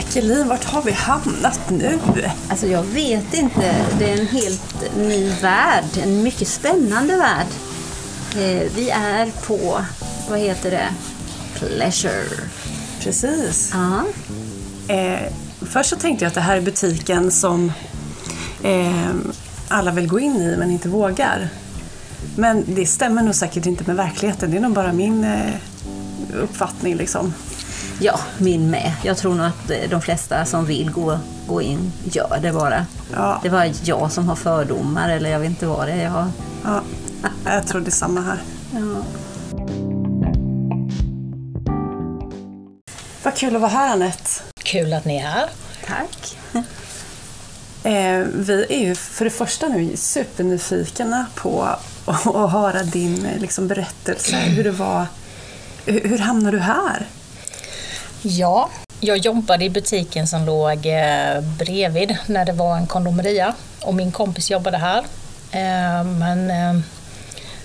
Jacqueline, vart har vi hamnat nu? Alltså jag vet inte. Det är en helt ny värld. En mycket spännande värld. Eh, vi är på, vad heter det? Pleasure. Precis. Ja. Eh, först så tänkte jag att det här är butiken som eh, alla vill gå in i men inte vågar. Men det stämmer nog säkert inte med verkligheten. Det är nog bara min eh, uppfattning liksom. Ja, min med. Jag tror nog att eh, de flesta som vill gå, gå in gör det bara. Ja. Det är bara jag som har fördomar eller jag vet inte vad det är jag har. Ja, jag tror det är samma här. Ja. Vad kul att vara här Anette. Kul att ni är här. Tack. Eh, vi är ju för det första nu supernyfikna på att att höra din eh, liksom, berättelse. Hur det var. Hur, hur hamnade du här? Ja, jag jobbade i butiken som låg eh, bredvid när det var en kondomeria och min kompis jobbade här. Eh, Men, eh,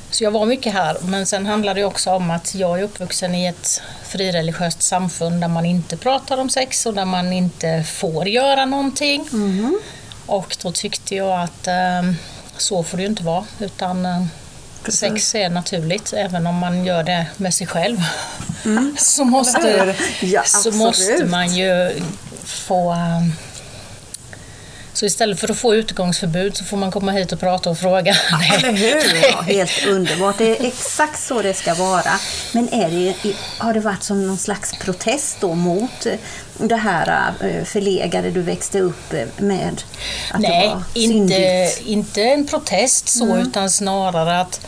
så jag var mycket här, men sen handlade det också om att jag är uppvuxen i ett frireligiöst samfund där man inte pratar om sex och där man inte får göra någonting. Och då tyckte jag att så får det ju inte vara, utan Precis. sex är naturligt även om man gör det med sig själv. så Eller måste? Ja, så måste man ju få... Så istället för att få utegångsförbud så får man komma hit och prata och fråga. Eller hur? Ja, helt underbart. Det är exakt så det ska vara. Men är det, har det varit som någon slags protest då mot eh, det här eh, förlegade du växte upp eh, med? Att det Nej, var inte, syndigt? inte en protest så, utan snarare att,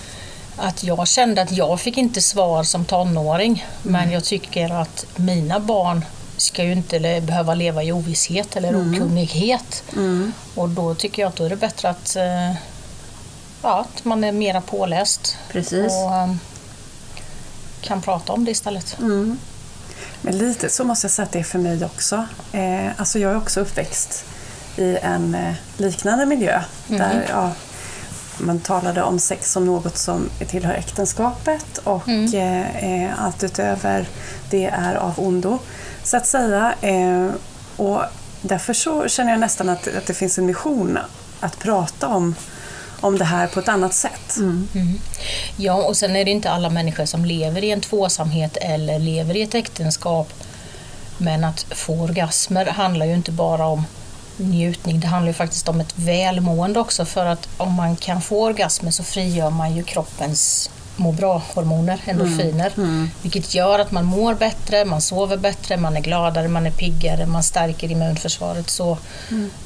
att jag kände att jag fick inte svar som tonåring. Men jag tycker att mina barn ska ju inte behöva leva i ovisshet eller okunnighet. Och då tycker jag att då är det bättre att, eh, ja, att man är mera påläst Precis. och eh, kan prata om det istället. Mm. Men lite så måste jag säga att det är för mig också. Eh, alltså jag är också uppväxt i en eh, liknande miljö. Där ja, man talade om sex som något som tillhör äktenskapet och eh, eh, allt utöver det är av ondo. Så att säga. Eh, och därför så känner jag nästan att, att det finns en mission att prata om, om det här på ett annat sätt. Mm. Mm. Ja, och sen är det inte alla människor som lever i en tvåsamhet eller lever i ett äktenskap. Men att få orgasmer handlar ju inte bara om njutning, det handlar ju faktiskt om ett välmående också för att om man kan få orgasmer så frigör man ju kroppens må bra-hormoner, endorfiner. Vilket gör att man mår bättre, man sover bättre, man är gladare, man är piggare, man stärker immunförsvaret. Så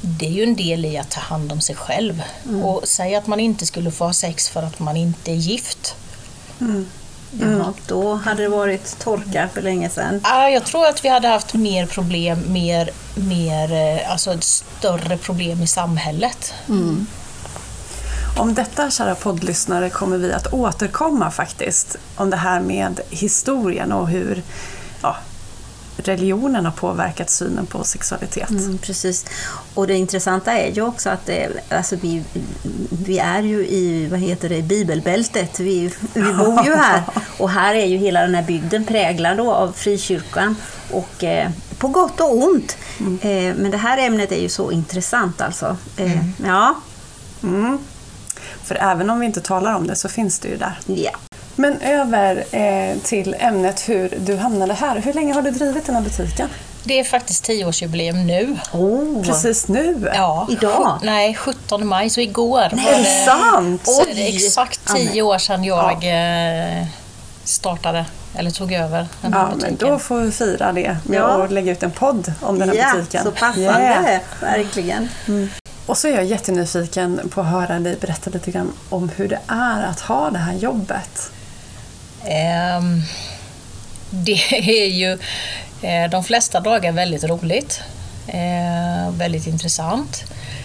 det är ju en del i att ta hand om sig själv. Och säga att man inte skulle få ha sex för att man inte är gift. Jaha, då hade det varit torka för länge sedan. Ah, jag tror att vi hade haft mer problem, mer, mer, eh, alltså ett större problem i samhället. Om detta, kära poddlyssnare, kommer vi att återkomma faktiskt. Om det här med historien och hur ja, religionen har påverkat synen på sexualitet. Mm, precis. Och det intressanta är ju också att det, alltså vi, vi är ju i vad heter det, bibelbältet. Vi, vi bor ju här. Och här är ju hela den här bygden präglad då av frikyrkan. Och, eh, på gott och ont. Eh, men det här ämnet är ju så intressant alltså. Eh, Ja, Mm. För även om vi inte talar om det så finns det ju där. ja. Men över eh, till ämnet hur du hamnade här. Hur länge har du drivit den här butiken? Det är faktiskt tioårsjubileum nu. Oh, Precis nu? Ja, Idag? sju- Nej, 17 maj, så igår var Är det sant? Så är det exakt Ja, men- tio år sedan jag eh, startade, eller tog över den här Ja, men butiken. då får vi fira det med Ja. att lägga ut en podd om den här ja, butiken. så passande. Yeah. Verkligen. Och så är jag jättenyfiken på att höra dig berätta lite grann om hur det är att ha det här jobbet. Um, det är ju eh, de flesta dagar väldigt roligt. Eh, väldigt intressant.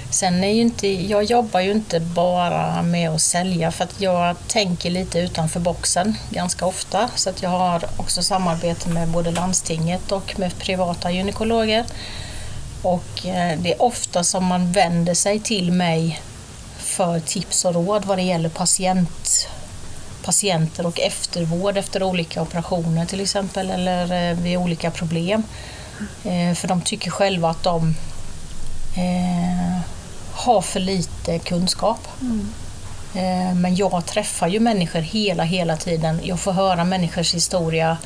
Sen är ju inte, jag jobbar ju inte bara med att sälja för att jag tänker lite utanför boxen ganska ofta. Så att jag har också samarbete med både landstinget och med privata gynekologer. Och eh, det är ofta som man vänder sig till mig för tips och råd vad det gäller patient, patienter och eftervård efter olika operationer till exempel eller eh, vid olika problem. Eh, för de tycker själva att de eh, har för lite kunskap. Mm. Eh, Men jag träffar ju människor hela, hela tiden. Jag får höra människors historia,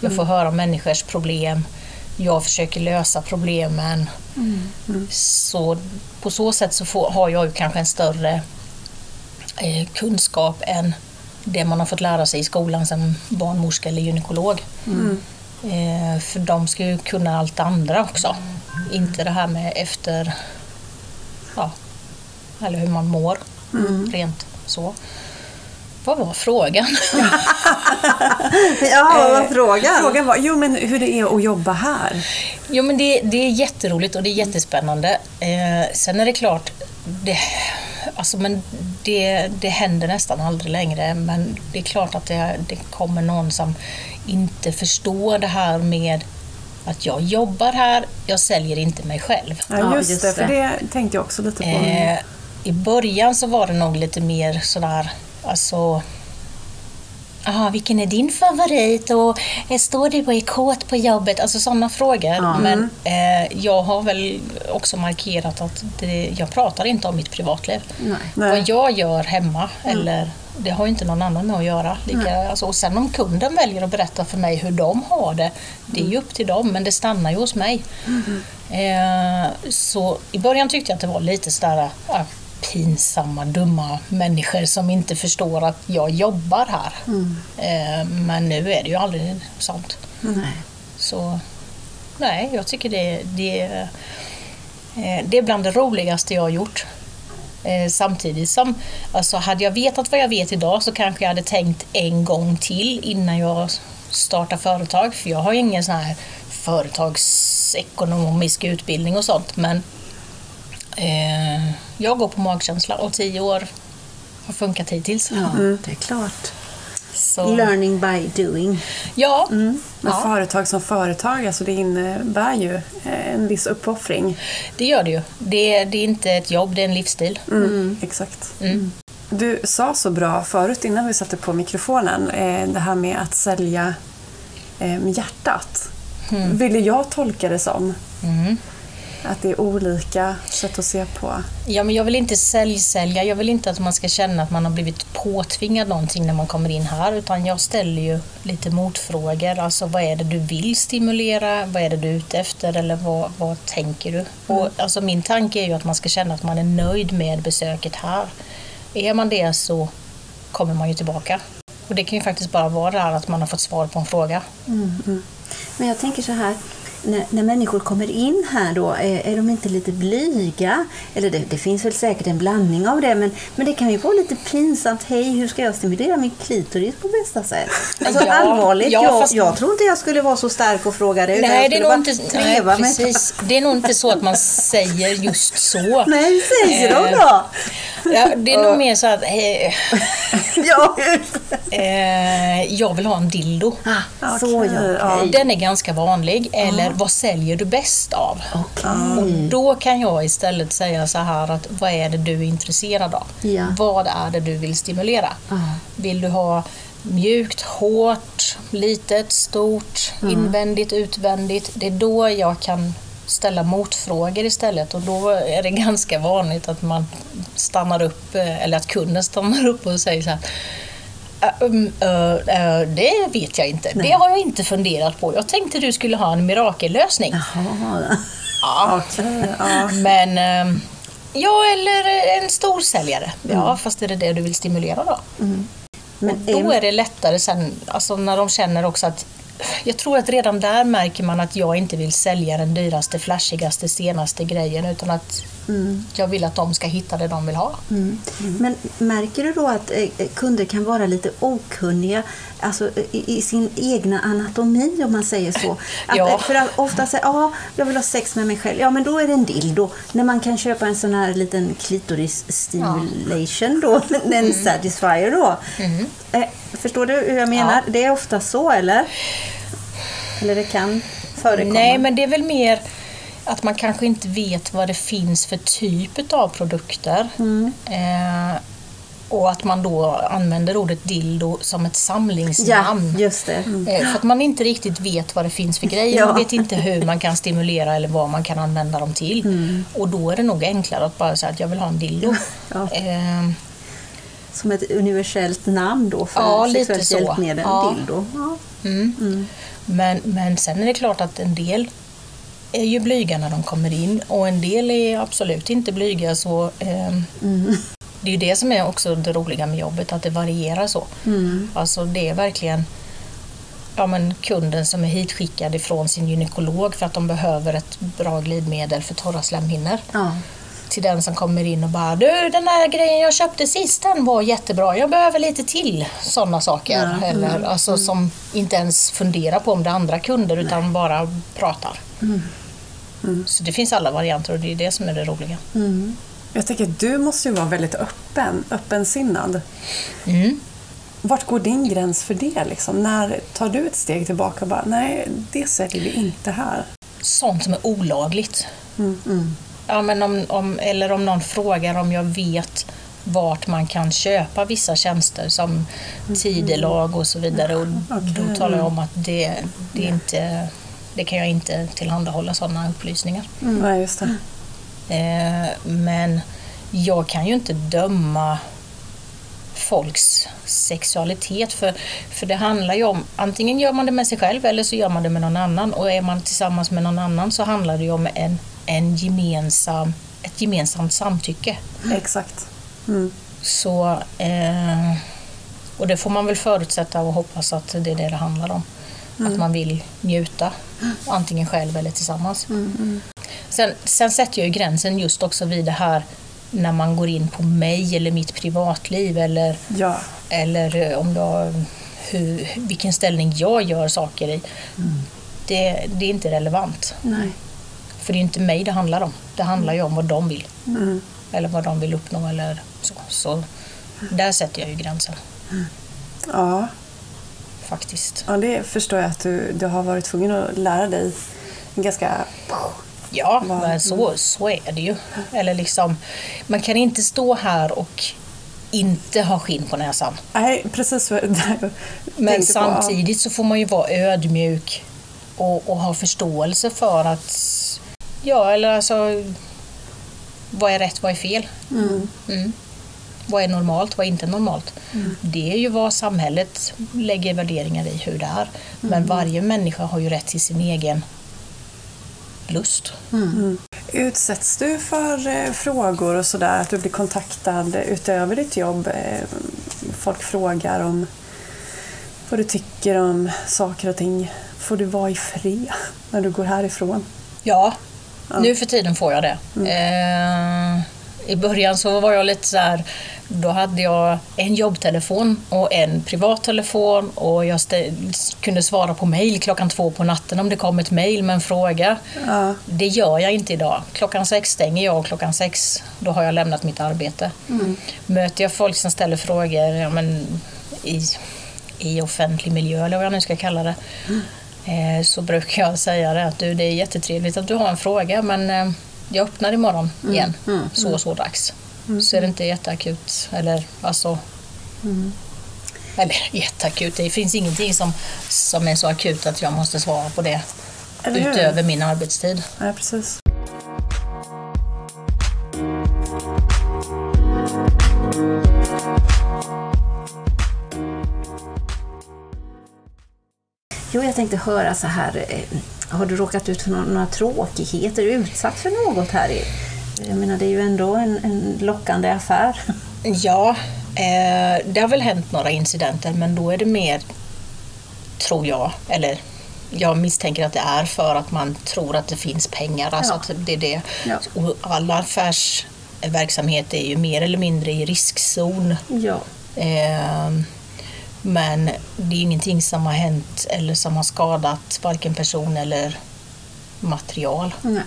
jag får höra människors problem. Jag försöker lösa problemen. Så på så sätt så får, har jag ju kanske en större eh, kunskap än det man har fått lära sig i skolan som barnmorska eller gynekolog. Eh, för de ska ju kunna allt andra också. Inte det här med efter, ja, eller hur man mår rent så. Vad var frågan? Ja, vad var Eh, frågan? Frågan var jo, men hur det är att jobba här. Jo men det, det är jätteroligt och det är jättespännande. Eh, sen är det klart, det, alltså, men det, det händer nästan aldrig längre men det är klart att det, det kommer någon som inte förstår det här med att jag jobbar här, jag säljer inte mig själv. Ja, Ja, just, det, för det. det tänkte jag också lite på. Eh, I början så var det nog lite mer sådär, alltså Aha, vilken är din favorit och eh, står du och är kåt på jobbet? Alltså sådana frågor. Ja. Men eh, jag har väl också markerat att det, jag pratar inte om mitt privatliv. Nej. Nej. Vad jag gör hemma, eller, det har ju inte någon annan med att göra. Lika, alltså, och sen om kunden väljer att berätta för mig hur de har det, det är ju upp till dem, men det stannar ju hos mig. Eh, så i början tyckte jag att det var lite sådär äh, pinsamma, dumma människor som inte förstår att jag jobbar här. Eh, men nu är det ju aldrig sånt. Nej. Så nej, jag tycker det, det, eh, det är bland det roligaste jag har gjort. Eh, Samtidigt som, alltså hade jag vetat vad jag vet idag så kanske jag hade tänkt en gång till innan jag startar företag. För jag har ingen sån här företagsekonomisk utbildning och sånt. Men eh, jag går på magkänsla och tio år har funkat hittills. Ja, det är klart. Så, Learning by doing. ja, Men ja. företag som företag, alltså det innebär ju eh, en viss uppoffring. det gör det ju. Det, det är inte ett jobb, det är en livsstil. Mm. Exakt. Mm. Du sa så bra förut innan vi satte på mikrofonen, eh, det här med att sälja eh, med hjärtat. Ville jag tolka det som. Mm. Att det är olika sätt att se på. Ja, men jag vill inte säljsälja. Jag vill inte att man ska känna att man har blivit påtvingad någonting när man kommer in här. Utan jag ställer ju lite motfrågor. Alltså vad är det du vill stimulera? Vad är det du är ute efter? Eller vad, vad tänker du? Och, alltså, min tanke är ju att man ska känna att man är nöjd med besöket här. Är man det så kommer man ju tillbaka. Och det kan ju faktiskt bara vara det här att man har fått svar på en fråga. Men jag tänker så här, när, när människor kommer in här då, är, är de inte lite blyga? Eller det, det finns väl säkert en blandning av det, men, men det kan ju vara lite pinsamt. Hej, hur ska jag stimulera min klitoris på bästa sätt? Alltså Ja, allvarligt, ja, jag, fast- jag tror inte jag skulle vara så stark och fråga det. utan Nej, det är, nog inte, nej, precis. det är nog inte så att man säger just så. Nej, säg Eh, då då! Ja, det är nog mer så att eh, ja. eh, jag vill ha en dildo. Ah, så ja, ja. okej. Den är ganska vanlig. Eller vad säljer du bäst av? Och då kan jag istället säga så här att vad är det du är intresserad av? Ja. Vad är det du vill stimulera? Ja. Vill du ha mjukt, hårt, litet, stort, invändigt, utvändigt? Det är då jag kan ställa motfrågor istället och då är det ganska vanligt att man stannar upp, eh, eller att kunden stannar upp och säger så här "Äh, um, äh, äh, det vet jag inte. Det har jag inte funderat på. Jag tänkte du skulle ha en mirakellösning. Jaha. Ja. Okej, ja. Men ehm, ja, eller en stor säljare. Ja, fast är det det du vill stimulera då? Men Och då är- är det lättare sen, alltså när de känner också att jag tror att redan där märker man att jag inte vill sälja den dyraste, flashigaste, senaste grejen utan att jag vill att de ska hitta det de vill ha. Mm. Men märker du då att eh, kunder kan vara lite okunniga alltså, i, i sin egna anatomi om man säger så? Att, Ja. För att ofta säger ja, jag vill ha sex med mig själv. Ja, men då är det en dildo. När man kan köpa en sån här liten klitoris stimulation då, en satisfier då. Eh, förstår du hur jag menar? Ja. Det är ofta så, eller? Eller det kan förekomma? Nej, men det är väl mer att man kanske inte vet vad det finns för typ av produkter. Eh, Och att man då använder ordet dildo som ett Ja, samlingsnamn. just det. Eh, För att man inte riktigt vet vad det finns för grejer. Ja. Man vet inte hur man kan stimulera eller vad man kan använda dem till. Mm. Och då är det nog enklare att bara säga att jag vill ha en dildo. Ja. Eh, Som ett universellt namn då för Ja, sexuellt så. hjälpmedel, Ja. dildo. Ja. Mm. Men, men sen är det klart att en del är ju blyga när de kommer in och en del är absolut inte blyga. Så, ehm, Det är ju det som är också det roliga med jobbet, att det varierar så. Alltså det är verkligen ja, men kunden som är hitskickad ifrån sin gynekolog för att de behöver ett bra glidmedel för torra slemhinnor. Ja. Till den som kommer in och bara du den där grejen jag köpte sist den var jättebra, jag behöver lite till. Sådana saker. Ja, Eller, alltså, Som inte ens funderar på om det är andra kunder utan bara pratar. Så det finns alla varianter och det är det som är det roliga. Jag tänker att du måste ju vara väldigt öppen, öppensinnad. Mm. Vart går din gräns för det? Liksom? När tar du ett steg tillbaka och bara, nej, det säljer vi inte här. Sånt som är olagligt. Mm. Ja, men om, om, eller om någon frågar om jag vet vart man kan köpa vissa tjänster som tidelag och så vidare. Och. Då talar jag om att det, det, är inte, det kan jag inte tillhandahålla sådana upplysningar. Nej, just det. Eh, men jag kan ju inte döma folks sexualitet för, för det handlar ju om antingen gör man det med sig själv eller så gör man det med någon annan och är man tillsammans med någon annan så handlar det ju om en, en gemensam, ett gemensamt samtycke. Exakt. Mm. Så, eh, och det får man väl förutsätta och hoppas att det är det det handlar om. Att man vill njuta, antingen själv eller tillsammans. Sen, sen sätter jag ju gränsen just också vid det här när man går in på mig eller mitt privatliv eller, Ja. eller eh, om jag, hur, vilken ställning jag gör saker i. Det, det är inte relevant. Nej. För det är inte mig det handlar om. Det handlar ju om vad de vill. Mm. Eller vad de vill uppnå eller så. Så där sätter jag ju gränsen Ja. faktiskt. ja, det förstår jag att du, du har varit tvungen att lära dig ganska... Ja, men så, så är det ju. Eller liksom, man kan inte stå här och inte ha skinn på näsan. Nej, precis vad jag Men på. samtidigt så får man ju vara ödmjuk och, och ha förståelse för att, ja eller alltså, vad är rätt, vad är fel? Mm. Vad är normalt, vad är inte normalt? Det är ju vad samhället lägger värderingar i hur det är. Men varje människa har ju rätt till sin egen lust. Utsätts du för eh, frågor och sådär, att du blir kontaktad utöver ditt jobb? Eh, folk frågar om vad du tycker om saker och ting. Får du vara i fred när du går härifrån? Ja, nu för tiden får jag det. Eh, I början så var jag lite så här, då hade jag en jobbtelefon och en privattelefon och jag kunde svara på mejl klockan två på natten om det kom ett mejl med en fråga. Ja. Det gör jag inte idag. Klockan sex stänger jag och klockan sex då har jag lämnat mitt arbete. Möter jag folk som ställer frågor ja, men, i, i offentlig miljö eller vad jag nu ska kalla det eh, så brukar jag säga det att du, det är jättetrevligt att du har en fråga men eh, jag öppnar imorgon igen. Så och så dags. Så är det inte jätteakut. Eller alltså... Eller jätteakut, det finns ingenting som, som är så akut att jag måste svara på det utöver min arbetstid. Nej, precis. Jo, jag tänkte höra så här. Har du råkat ut för några, några tråkigheter? Är du utsatt för något här? i- Jag menar, det är ju ändå en, en lockande affär. Ja, eh, det har väl hänt några incidenter men då är det mer, tror jag, eller jag misstänker att det är för att man tror att det finns pengar. Alltså Ja. att det är det. Ja. Och alla affärsverksamhet är ju mer eller mindre i riskzon. Ja. Eh, men det är ingenting som har hänt eller som har skadat varken person eller material. Nej.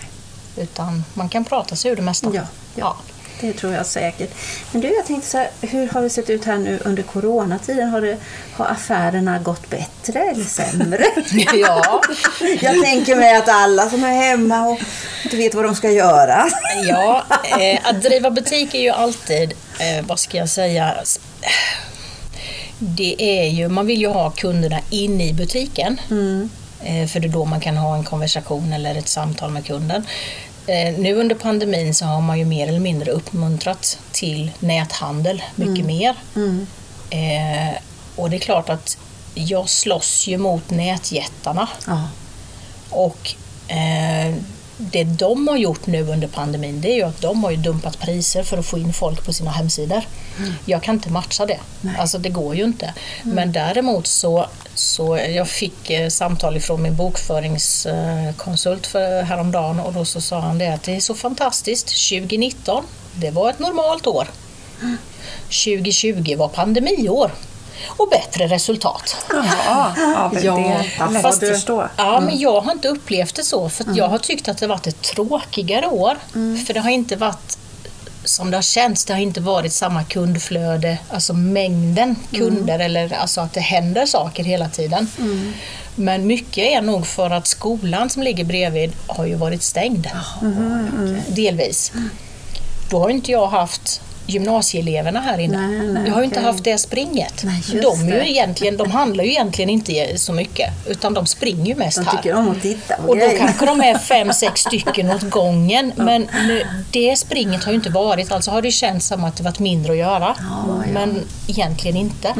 Utan man kan prata sig ur det mesta. Ja, ja. det tror jag säkert. Men du, jag tänkte så här, hur har det sett ut här nu under coronatiden? Har, det, har affärerna gått bättre eller sämre? Ja. jag tänker mig att alla som är hemma och inte vet vad de ska göra. Ja, eh, att driva butik är ju alltid, eh, vad ska jag säga, det är ju, man vill ju ha kunderna inne i butiken. Eh, för det är då man kan ha en konversation eller ett samtal med kunden. Eh, nu under pandemin så har man ju mer eller mindre uppmuntrat till näthandel mycket mer. Eh, och det är klart att jag slåss ju mot nätjättarna. Ja. Och eh, det de har gjort nu under pandemin det är ju att de har dumpat priser för att få in folk på sina hemsidor. Jag kan inte matcha det. Alltså det går ju inte. Men däremot så, så jag fick eh, samtal ifrån min bokföringskonsult för häromdagen och då så sa han det att det är så fantastiskt. 2019, det var ett normalt år. 2020 var pandemiår. Och bättre resultat. Ja, Ja, lätt fast förstå. Ja, men jag har inte upplevt det så. För att jag har tyckt att det varit ett tråkigare år. För det har inte varit som det har känts. Det har inte varit samma kundflöde, alltså mängden kunder eller alltså att det händer saker hela tiden. Men mycket är nog för att skolan som ligger bredvid har ju varit stängd. Delvis. Då har inte jag haft gymnasieeleverna här inne. Nej, nej, jag har ju inte haft det springet. Nej, de, är ju egentligen, de handlar ju egentligen inte så mycket, utan de springer ju mest De här. tycker om att titta på Och då grejer. kanske de är fem, sex stycken åt gången. Men nu, det springet har ju inte varit, alltså har det känts som att det varit mindre att göra. Ja, ja. Men egentligen inte.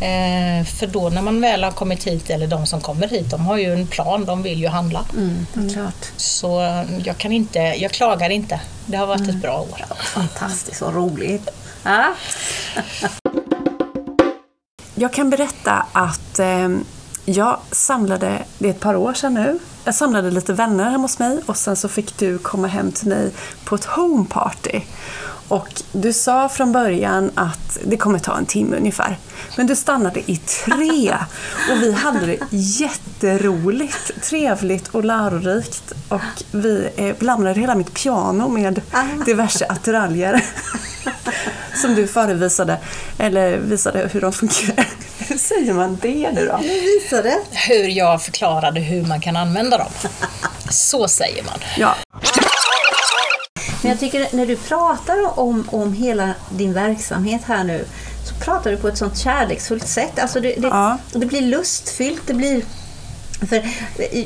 Eh, för då när man väl har kommit hit, eller de som kommer hit, de har ju en plan, de vill ju handla. Mm, klart. Så eh, jag kan inte, jag klagar inte. Det har varit ett bra år. Fantastiskt och roligt. Ja. Jag kan berätta att eh, jag samlade, det är ett par år sedan nu, jag samlade lite vänner hemma hos mig och sen så fick du komma hem till mig på ett home party. Och du sa från början att det kommer ta en timme ungefär. Men du stannade i tre och vi hade det jätteroligt, trevligt och lärorikt. Och vi eh, blandade hela mitt piano med diverse attiraljer som du förevisade, eller visade hur de fungerar. Hur säger man det nu då? Det. Hur jag förklarade hur man kan använda dem. Så säger man. Ja, Men jag tycker när du pratar om, om hela din verksamhet här nu så pratar du på ett sånt kärleksfullt sätt. Alltså det, det, Ja. det blir lustfyllt. Det blir, för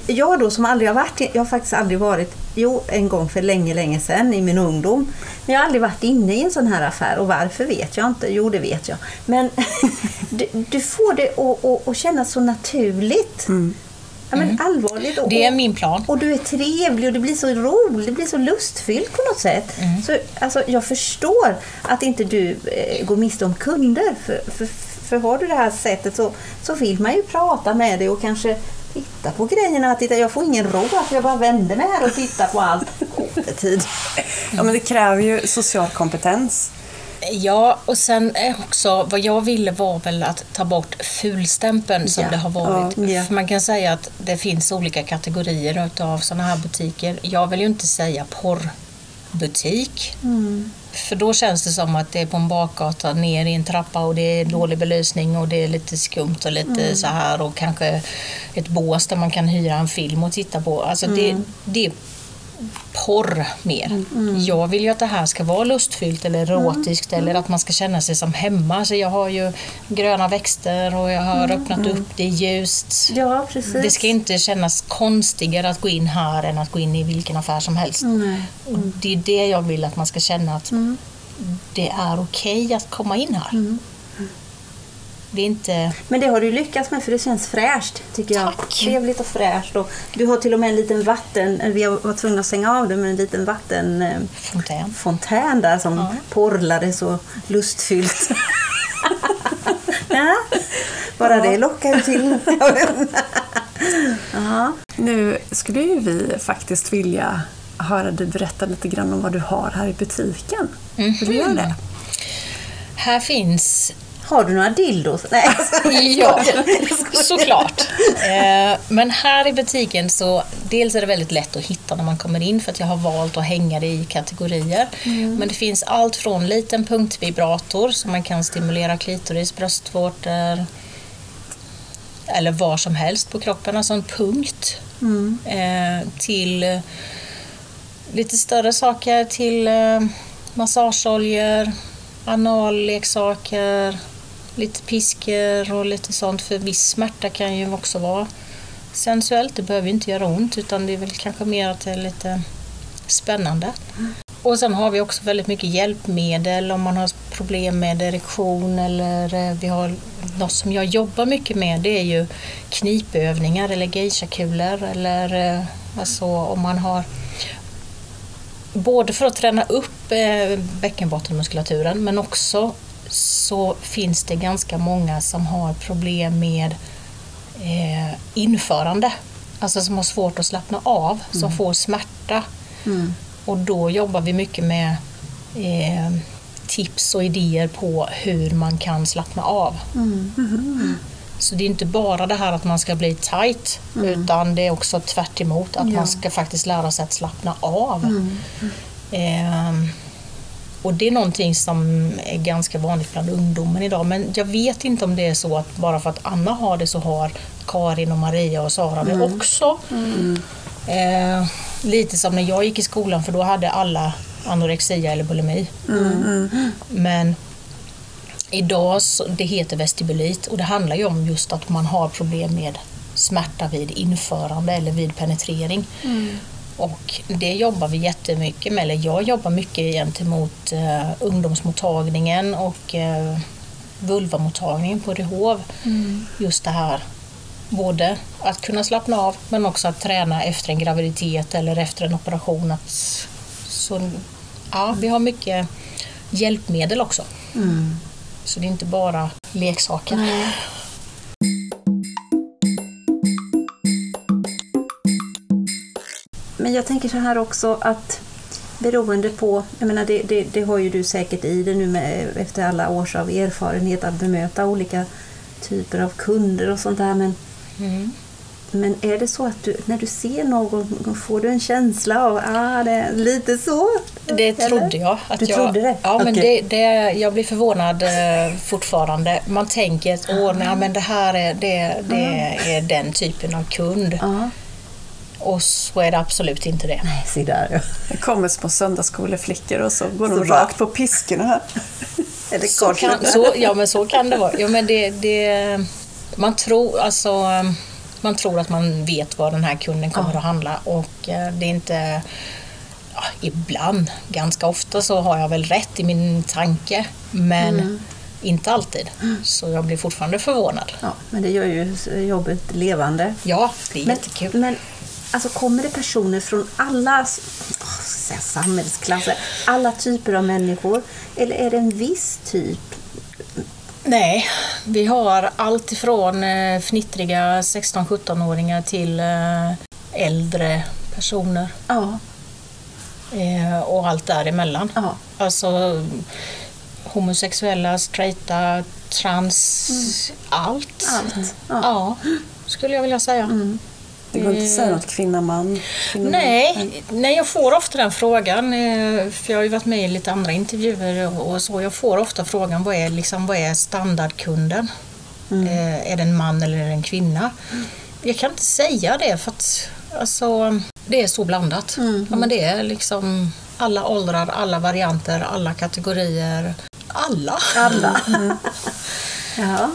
jag då som aldrig har varit, jag har faktiskt aldrig varit, jo en gång för länge, länge sedan i min ungdom. Men jag har aldrig varit inne i en sån här affär och varför vet jag inte. Jo, det vet jag. Men du, du får det att, att, att kännas så naturligt. Ja, men allvarligt. Och, Det är min plan. och du är trevlig och det blir så roligt, det blir så lustfyllt på något sätt. Så, alltså, jag förstår att inte du eh, går miste om kunder. För, för, för har du det här sättet så, så vill man ju prata med dig och kanske titta på grejerna. Titta, jag får ingen ro för jag bara vänder mig här och tittar på allt. Tid. ja men det kräver ju social kompetens. Ja, och sen är också, vad jag ville var väl att ta bort fulstämpeln som Ja, det har varit. ja, ja. För man kan säga att det finns olika kategorier av sådana här butiker. Jag vill ju inte säga porrbutik. Mm. För då känns det som att det är på en bakgata ner i en trappa och det är dålig belysning och det är lite skumt och lite Mm. så här och kanske ett bås där man kan hyra en film och titta på. Alltså det, Mm. det är porr mer. Jag vill ju att det här ska vara lustfyllt eller erotiskt eller att man ska känna sig som hemma. Så jag har ju gröna växter och jag har öppnat upp, det är ljust. Ja, precis. Det ska inte kännas konstigare att gå in här än att gå in i vilken affär som helst. Och det är det jag vill att man ska känna att det är okej att komma in här. Det är inte... Men det har du lyckats med för det känns fräscht tycker jag. Tack. Trevligt och fräscht. Och du har till och med en liten vatten, vi har varit tvungna att stänga av det, men en liten vattenfontän Fontän. fontän där som Ja. porlade så lustfyllt. ja, bara det lockar ju till. ja. Nu skulle ju vi faktiskt vilja höra dig berätta lite grann om vad du har här i butiken. Vill du göra det? Här finns Har du några dildos? Nej, Ja, såklart. Eh, Men här i butiken så dels är det väldigt lätt att hitta när man kommer in för att jag har valt att hänga det i kategorier. Men det finns allt från liten punktvibrator som man kan stimulera klitoris, bröstvårtor eller var som helst på kroppen, alltså en punkt. Eh, Till eh, lite större saker, till massageoljor, analleksaker, lite piskor eh, och lite sånt. För viss smärta kan ju också vara sensuellt. Det behöver ju inte göra ont utan det är väl kanske mer att det är lite spännande. Och sen har vi också väldigt mycket hjälpmedel om man har problem med erektion eller eh, vi har något som jag jobbar mycket med det är ju knipövningar eller geishakulor eller eh, alltså om man har både för att träna upp bäckenbottenmuskulaturen men också så finns det ganska många som har problem med eh, införande. Alltså som har svårt att slappna av, som får smärta. Och då jobbar vi mycket med eh, tips och idéer på hur man kan slappna av. Så det är inte bara det här att man ska bli tight utan det är också tvärt emot, att man ska faktiskt lära sig att slappna av. Ehm, och det är någonting som är ganska vanligt bland ungdomen idag. Men jag vet inte om det är så att bara för att Anna har det så har Karin och Maria och Sara det också. Eh, lite som när jag gick i skolan för då hade alla anorexia eller bulimi. Men idag så, det heter vestibulit och det handlar ju om just att man har problem med smärta vid införande eller vid penetrering. Och det jobbar vi jättemycket med, eller jag jobbar mycket gentemot eh, ungdomsmottagningen och eh, vulvamottagningen på Rehov. Just det här, både att kunna slappna av men också att träna efter en graviditet eller efter en operation. Att, så, ja, vi har mycket hjälpmedel också. Så det är inte bara leksaker. Men jag tänker så här också att beroende på, jag menar det, det, det har ju du säkert i det nu med, efter alla års av erfarenhet att bemöta olika typer av kunder och sånt där. Men, Mm. men är det så att du, när du ser någon, får du en känsla av ah, det är lite så? Det Eller? trodde jag. Att Du jag, trodde det? Ja, men det, det, jag blir förvånad eh, fortfarande. Man tänker att nej, men det här är, det, det är den typen av kund. Ja, Och så är det absolut inte det. nej, se där ja. Det kommer små söndagsskoleflickor och så går de Så bara- rakt på piskorna här. Eller Så kan, så, ja, men så kan det vara. Ja, men det, det, man, tror, alltså, man tror att man vet vad den här kunden kommer att handla och eh, det är inte... Ja, ibland, ganska ofta så har jag väl rätt i min tanke men inte alltid. Så jag blir fortfarande förvånad. Ja, men det gör ju jobbet levande. Ja, det är Men, jättekul. men alltså kommer det personer från alla säga, samhällsklasser, alla typer av människor? Eller är det en viss typ? Nej, vi har allt ifrån eh, fnittriga 16-17-åringar till eh, äldre personer Ja, eh, och allt däremellan. ja. Alltså homosexuella, straighta, trans, allt. Allt. Ja. Ja, skulle jag vilja säga. Det går inte att säga något kvinna, man. Kvinna, Nej, nej, jag får ofta den frågan. eh, För jag har ju varit med i lite andra intervjuer och så. Jag får ofta frågan vad är, liksom, vad är standardkunden? Eh, Är det en man eller är det en kvinna? Jag kan inte säga det för att alltså, det är så blandat. Ja, men det är liksom alla åldrar, alla varianter, alla kategorier. Alla. Alla. Ja.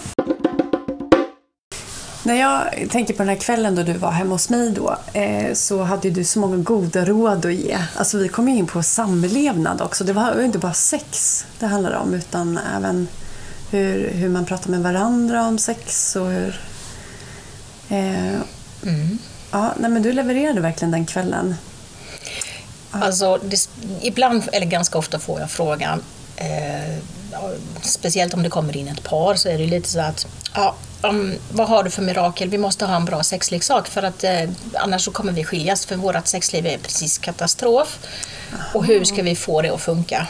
När jag tänker på den här kvällen då du var hemma hos mig då, eh, så hade du så många goda råd att ge. Alltså vi kom in på samlevnad också. Det var inte bara sex det handlade om, utan även hur, hur man pratar med varandra om sex och hur... Eh, Mm. ja, nej, men du levererade verkligen den kvällen. Alltså, det, ibland, eller ganska ofta får jag frågan, eh, speciellt om det kommer in ett par, så är det lite så att ja, um, vad har du för mirakel? Vi måste ha en bra sexleksak för att eh, annars så kommer vi skiljas för vårt sexliv är precis katastrof. Och hur ska vi få det att funka?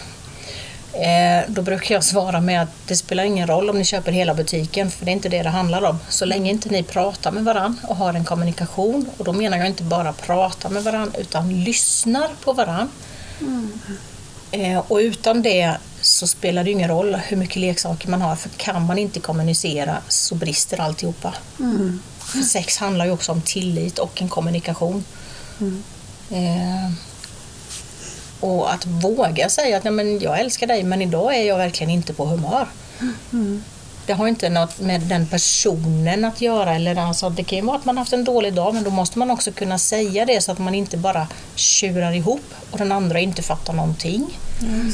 Eh, då brukar jag svara med att det spelar ingen roll om ni köper hela butiken, för det är inte det det handlar om. Så länge inte ni pratar med varandra och har en kommunikation, och då menar jag inte bara prata med varandra, utan lyssnar på varandra. Eh, och utan det så spelar det ingen roll hur mycket leksaker man har, för kan man inte kommunicera så brister alltihopa. För sex handlar ju också om tillit och en kommunikation. Eh, och att våga säga att Nej, men jag älskar dig men idag är jag verkligen inte på humör. Det har inte något med den personen att göra. Eller alltså, det kan ju vara att man haft en dålig dag men då måste man också kunna säga det så att man inte bara tjurar ihop och den andra inte fattar någonting.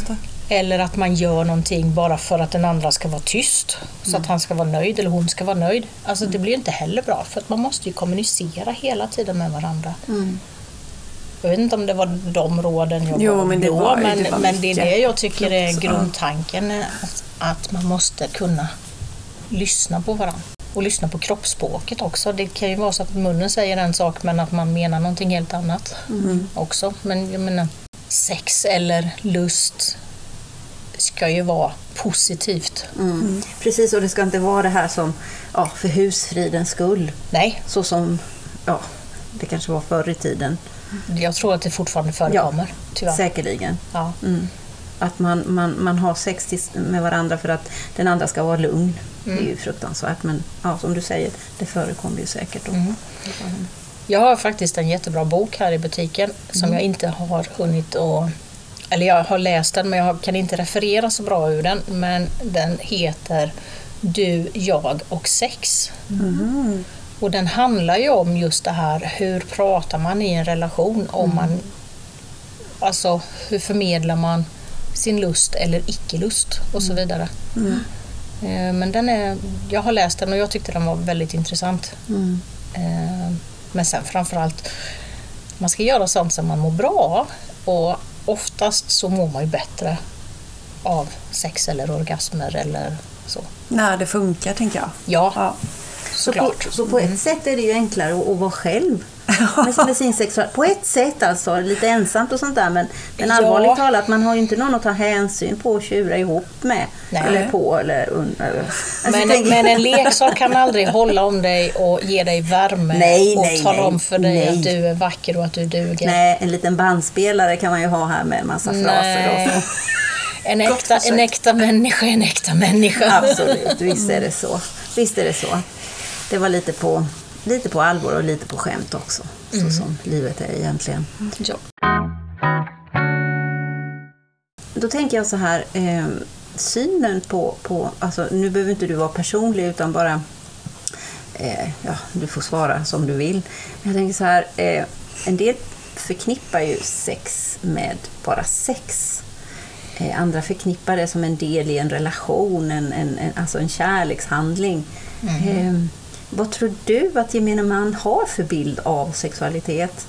Det. Eller att man gör någonting bara för att den andra ska vara tyst. Så att han ska vara nöjd eller hon ska vara nöjd. Alltså det blir inte heller bra för att man måste ju kommunicera hela tiden med varandra. Jag vet inte om det var de råden jag Jo, gav men det då, var- men, det var men det är det jag tycker är grundtanken. Att, att man måste kunna lyssna på varandra. Och lyssna på kroppsspråket också. Det kan ju vara så att munnen säger en sak men att man menar någonting helt annat Mm. också. Men jag menar, sex eller lust ska ju vara positivt. Mm. Precis, och det ska inte vara det här som ja, för husfridens skull. Nej, Så som ja, det kanske var förr i tiden. jag tror att det fortfarande förekommer. Tyvärr. Säkerligen. Ja. Mm. Att man, man, man har sex med varandra för att den andra ska vara lugn. Det är ju fruktansvärt men ja, som du säger, det förekommer ju säkert. Då. Jag har faktiskt en jättebra bok här i butiken som jag inte har hunnit att... Eller jag har läst den men jag kan inte referera så bra ur den. Men den heter Du, jag och sex. Och den handlar ju om just det här, hur pratar man i en relation? Om man, alltså hur förmedlar man sin lust eller icke-lust och så vidare. Eh, Men den är, jag har läst den och jag tyckte den var väldigt intressant. Mm. Eh, Men sen framförallt, man ska göra sånt som man mår bra. Och oftast så mår man ju bättre av sex eller orgasmer eller så. När det funkar, tänker jag. Ja, Ja. Så på, såklart. så på ett sätt är det ju enklare att, att vara själv med, med sin sexualitet. På ett sätt alltså, lite ensamt och sånt där. Men, men Ja. allvarligt talat, man har ju inte någon att ta hänsyn på och tjura ihop med. Nej. Eller på eller under. Alltså, Men, tänker- men en leksak kan aldrig hålla om dig och ge dig värme Nej, och nej, tala nej, om för dig nej. att du är vacker och att du duger. Nej, en liten bandspelare kan man ju ha här med en massa fraser och så. En äkta, en äkta människa är en äkta människa. Absolut, visst är det så. Visst är det så. Det var lite på, lite på allvar och lite på skämt också. Så som livet är egentligen. Ja. Då tänker jag så här, eh, synen på, på alltså, nu behöver inte du vara personlig utan bara, eh, ja, du får svara som du vill. Jag tänker så här, eh, en del förknippar ju sex med bara sex. Eh, andra förknippar det som en del i en relation, en, en, en, alltså en kärlekshandling. Eh, vad tror du att gemene man har för bild av sexualitet?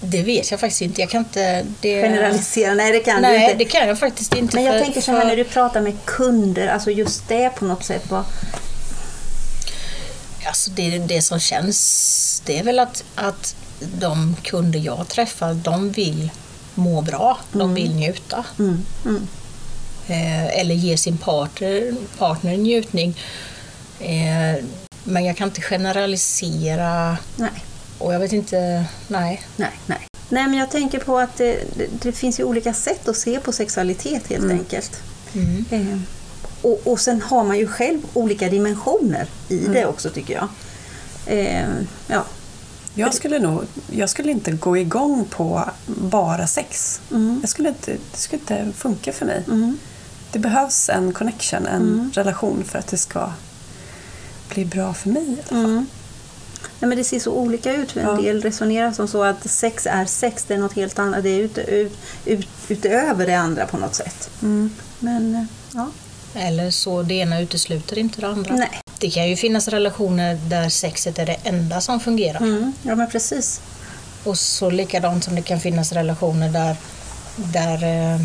Det vet jag faktiskt inte. Jag kan inte... Det... Generalisera? Nej, det kan du Nej, inte. det kan jag faktiskt inte. Men jag för- tänker så här för- när du pratar med kunder, alltså just det på något sätt. Vad, Alltså det, det som känns, det är väl att, att de kunder jag träffar, de vill må bra. De vill njuta. mm, mm, Eh, eller ge sin partner, partner njutning. Eh, men jag kan inte generalisera nej, och jag vet inte, nej. nej, nej. Nej, men jag tänker på att det, det, det finns ju olika sätt att se på sexualitet helt enkelt. Mm. Eh, och, och sen har man ju själv olika dimensioner i det också tycker jag. Eh, ja. Jag skulle nog, jag skulle inte gå igång på bara sex. Mm. Jag skulle inte, det skulle inte funka för mig. Mm. Det behövs en connection, en relation för att det ska bli bra för mig. i alla fall. Mm. Nej, men det ser så olika ut. En Ja. del resonerar som så att sex är sex, det är något helt annat. Det är ut, ut, ut, utöver det andra på något sätt. Mm. Men eh, ja, Eller så det ena utesluter inte det andra. nej. Det kan ju finnas relationer där sexet är det enda som fungerar. Mm. Ja, men precis. Och så likadant som det kan finnas relationer där, där eh,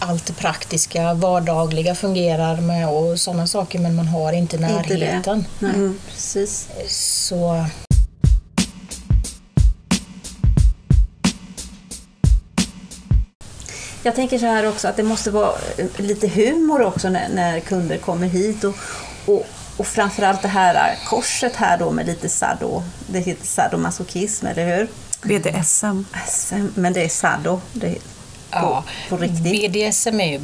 allt det praktiska, vardagliga fungerar med och sådana saker men man har inte Inte närheten. det. Nej, Mm. precis. Så Jag tänker så här också att det måste vara eh, lite humor också när, när kunder kommer hit. Och, och, och framförallt det här korset här då med lite sado, det heter sadomasochism, eller hur? BDSM. SM, Men det är sado, det på, Ja, på riktigt. BDSM är ju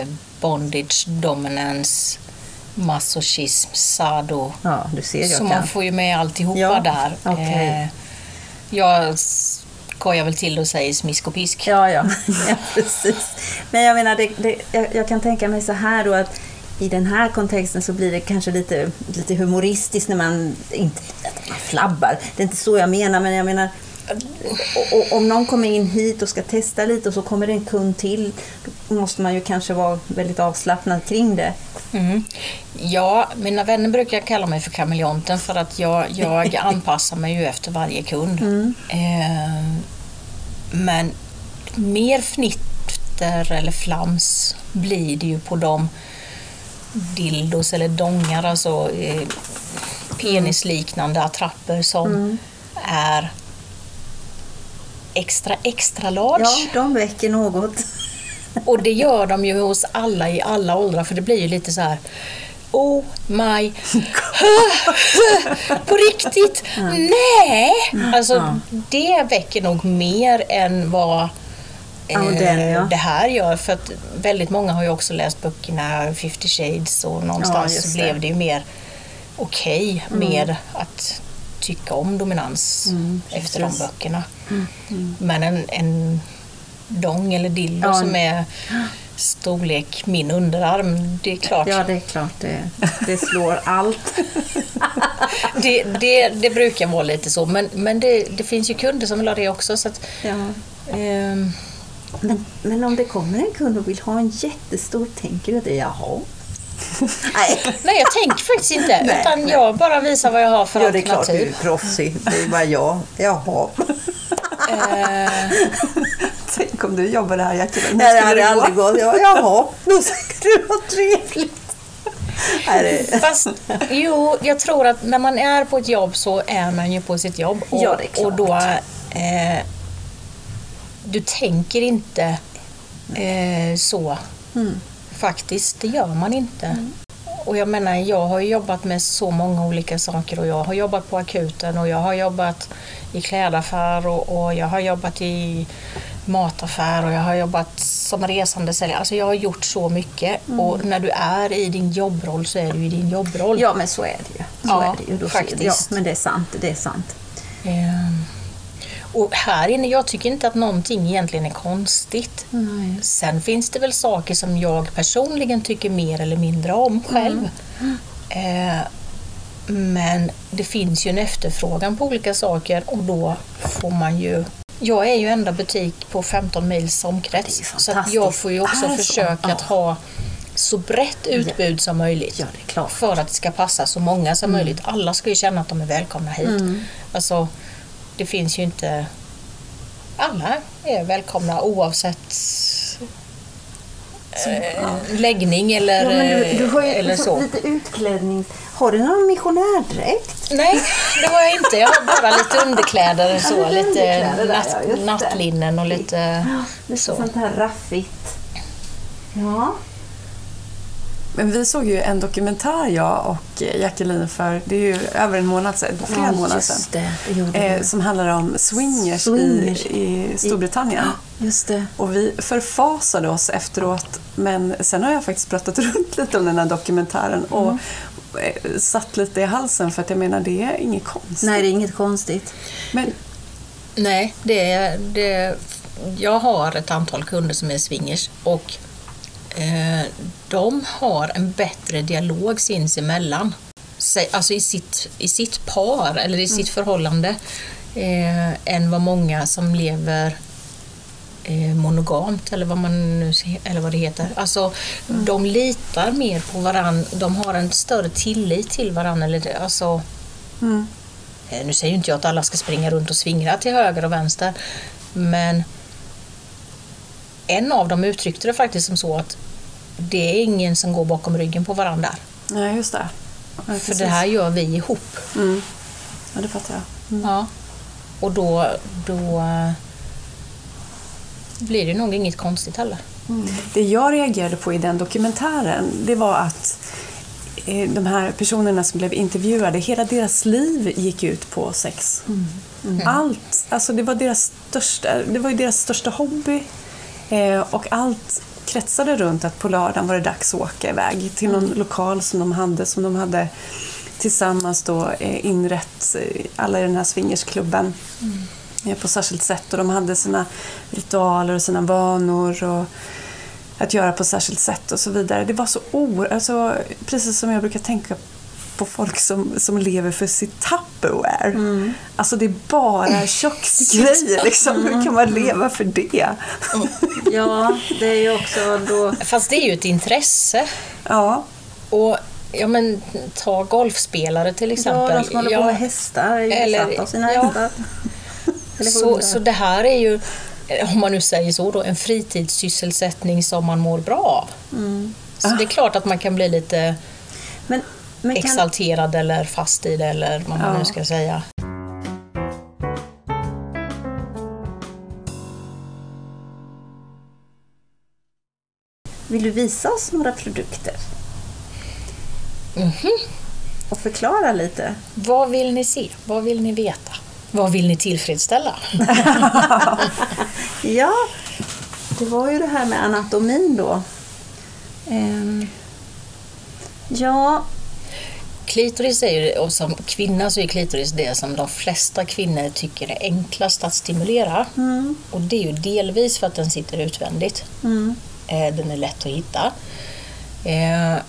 eh, bondage, dominance, masochism, sado. Ja, du ser, jag Så kan. man får ju med alltihopa Ja, där. okej. Eh, jag skojar väl till och säger smisk och pisk. Ja, ja, ja precis. Men jag menar, det, det, jag, jag kan tänka mig så här då att i den här kontexten så blir det kanske lite, lite humoristiskt när man, inte man flabbar, det är inte så jag menar, men jag menar om någon kommer in hit och ska testa lite och så kommer det en kund till, då måste man ju kanske vara väldigt avslappnad kring det. Mm. Ja, mina vänner brukar kalla mig för kameleonten för att jag, jag anpassar mig ju efter varje kund. Eh, men mer fnitter eller flams blir det ju på de dildos eller dongar, alltså eh, penisliknande attrapper som är extra extra large. Ja, de väcker något. Och det gör de ju hos alla i alla åldrar för det blir ju lite så här Oh my... På riktigt? Nej! Alltså det väcker nog mer än vad Ja, eh, den, ja. det här gör. För att väldigt många har ju också läst böckerna 50 shades och någonstans så det. blev det ju mer okej med att tycka om dominans efter de precis. Böckerna. Men en, en dong eller dildo Ja. som är storlek min underarm, det är klart. Ja, det är klart, det, det slår allt. Det, det, det brukar vara lite så, men, men det, det finns ju kunder som vill ha det också. Så att, Ja. ehm, Men, men om det kommer en kund och vill ha en jättestor, tänker du det jaha? Nej, nej, jag tänker faktiskt inte, Nej, utan nej. jag bara visar vad jag har för ja, det är klart du är alternativ. proffsig. Det är bara jag. Jaha. Eh, Tänk om du jobbade här Jacqueline. Nej, det hade aldrig gått. Ja, jaha, då ska det vara trevligt. Fast jo, jag tror att när man är på ett jobb så är man ju på sitt jobb. Och, Ja, det är klart. och då... Eh, du tänker inte eh, så. Mm. Faktiskt, det gör man inte. Och jag menar, jag har jobbat med så många olika saker och jag har jobbat på akuten och jag har jobbat i klädaffär och, och jag har jobbat i mataffär och jag har jobbat som resande säljare. Alltså jag har gjort så mycket och när du är i din jobbroll så är du i din jobbroll. Mm. Ja, men så är det ju. Så Ja, är det ju. Då faktiskt. Ja, men det är sant. Det är sant. Ehm, Och här inne, jag tycker inte att någonting egentligen är konstigt. Nej. Sen finns det väl saker som jag personligen tycker mer eller mindre om själv. Eh, men det finns ju en efterfrågan på olika saker och då får man ju... Jag är ju enda butik på 15 mils omkrets så att jag får ju också Är det så? försöka att ha så brett utbud som möjligt. Ja. För att det ska passa så många som möjligt. Alla ska ju känna att de är välkomna hit. Alltså, det finns ju inte... Alla är välkomna oavsett eh, läggning eller, Ja, du, du har ju eller så. så. lite utklädning. Har du någon missionärdräkt? Nej, det har jag inte. Jag har bara lite underkläder och så. Ja, lite underkläder där, natt, ja, det. nattlinnen och lite Lite så. sånt här raffigt. Ja. Men vi såg ju en dokumentär jag och Jacqueline för, det är ju över en månad sedan, flera Ja, månader sedan. det, Eh, som handlar om swingers, Swingers. I, i Storbritannien. Just det. Och vi förfasade oss efteråt. Men sen har jag faktiskt pratat runt lite om den här dokumentären och eh, satt lite i halsen för att jag menar det är inget konstigt. Nej, det är inget konstigt. Men Nej, det, är- det, jag har ett antal kunder som är swingers och eh, de har en bättre dialog sinsemellan. Alltså i sitt, i sitt par eller i sitt förhållande eh, än vad många som lever eh, monogamt eller vad, man nu, eller vad det heter. Alltså, De litar mer på varandra, de har en större tillit till varandra. Eller, det- alltså, mm, Eh, Nu säger inte jag att alla ska springa runt och svingra till höger och vänster, men en av dem uttryckte det faktiskt som så att det är ingen som går bakom ryggen på varandra. nej, just det. Ja, För det här gör vi ihop. Mm. Ja, det fattar jag. Mm. Ja. Och då, då... eh, blir det nog inget konstigt heller. Det jag reagerade på i den dokumentären, det var att eh, de här personerna som blev intervjuade, hela deras liv gick ut på sex. Allt, alltså det var deras största, det var ju deras största hobby. Eh, och allt kretsade runt att på lördagen var det dags att åka iväg till någon lokal som de hade, som de hade tillsammans då eh, inrett, eh, alla i den här swingersklubben eh, på särskilt sätt. Och de hade sina ritualer och sina vanor och att göra på särskilt sätt och så vidare. Det var så oerhört, alltså, precis som jag brukar tänka på folk som, som lever för sitt Tupperware. Alltså det är bara köksgrejer liksom. Hur kan man leva för det? Ja, det är ju också då... Fast det är ju ett intresse. Ja, Och ja, men, ta golfspelare till exempel. Ja, de som håller på med hästar är ju Eller- besatta av sina ja. hästar. Eller Så, så det här är ju, eh, om man nu säger så, då, en fritidssysselsättning som man mår bra av. Så det är klart att man kan bli lite men kan, exalterad eller fast i det eller vad man Ja. nu ska säga. vill du visa oss några produkter? Mhm. Och förklara lite. Vad vill ni se? Vad vill ni veta? Vad vill ni tillfredsställa? Ja, det var ju det här med anatomin då. Ehm, ja, Klitoris är ju, och som kvinna så är klitoris det som de flesta kvinnor tycker är enklast att stimulera. mm, Och det är ju delvis för att den sitter utvändigt. mm, Eh, Den är lätt att hitta. Eh,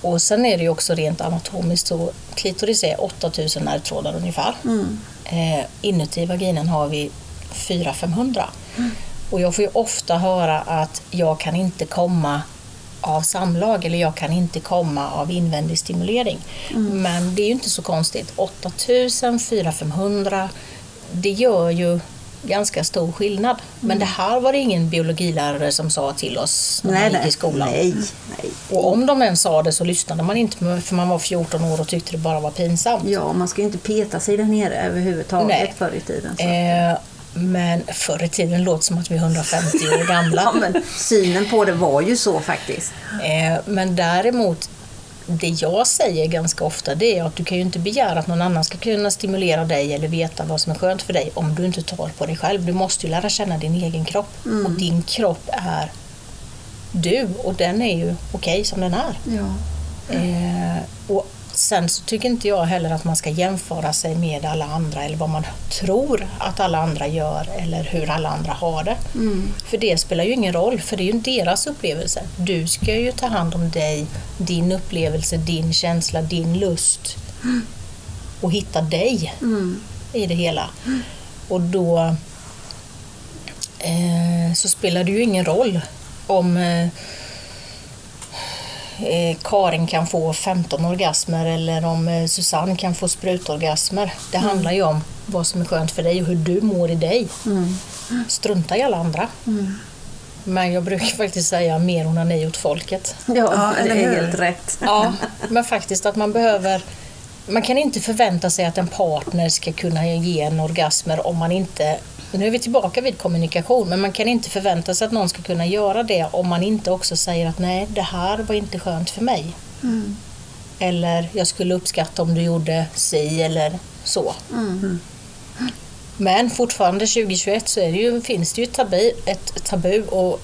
Och sen är det ju också rent anatomiskt så klitoris är 8000 nervtrådar ungefär. mm, Eh, Inuti vaginan har vi 400-500. Och jag får ju ofta höra att jag kan inte komma av samlag eller jag kan inte komma av invändig stimulering. Men det är ju inte så konstigt. 8000, 400-500, det gör ju ganska stor skillnad. Men det här var det ingen biologilärare som sa till oss när man nej, gick i skolan. nej, nej. Och om de ens sa det så lyssnade man inte för man var 14 år och tyckte det bara var pinsamt. Ja, man ska ju inte peta sig där nere överhuvudtaget Nej. förr i tiden. Eh, men förr i tiden låter som att vi är 150 år Ja, gamla. men synen på det var ju så faktiskt. Eh, men däremot, det jag säger ganska ofta det är att du kan ju inte begära att någon annan ska kunna stimulera dig eller veta vad som är skönt för dig om du inte tar på dig själv. Du måste ju lära känna din egen kropp. Och din kropp är du och den är ju okej som den är. Ja. Eh, och sen så tycker inte jag heller att man ska jämföra sig med alla andra eller vad man tror att alla andra gör eller hur alla andra har det. För det spelar ju ingen roll, för det är ju deras upplevelse. Du ska ju ta hand om dig, din upplevelse, din känsla, din lust och hitta dig Mm. i det hela. Och då eh, så spelar det ju ingen roll om eh, Karin kan få 15 orgasmer eller om eh, Susanne kan få sprutorgasmer. Det handlar ju om vad som är skönt för dig och hur du mår i dig. Strunta i alla andra. Men jag brukar faktiskt säga mer onani åt folket. Ja, Ja, det är helt rätt. Ja, men faktiskt att man behöver... Man kan inte förvänta sig att en partner ska kunna ge en orgasmer om man inte... Nu är vi tillbaka vid kommunikation, men man kan inte förvänta sig att någon ska kunna göra det om man inte också säger att nej, det här var inte skönt för mig. Eller jag skulle uppskatta om du gjorde si eller så. Men fortfarande 2021 så är det ju, finns det ju ett tabu, ett tabu och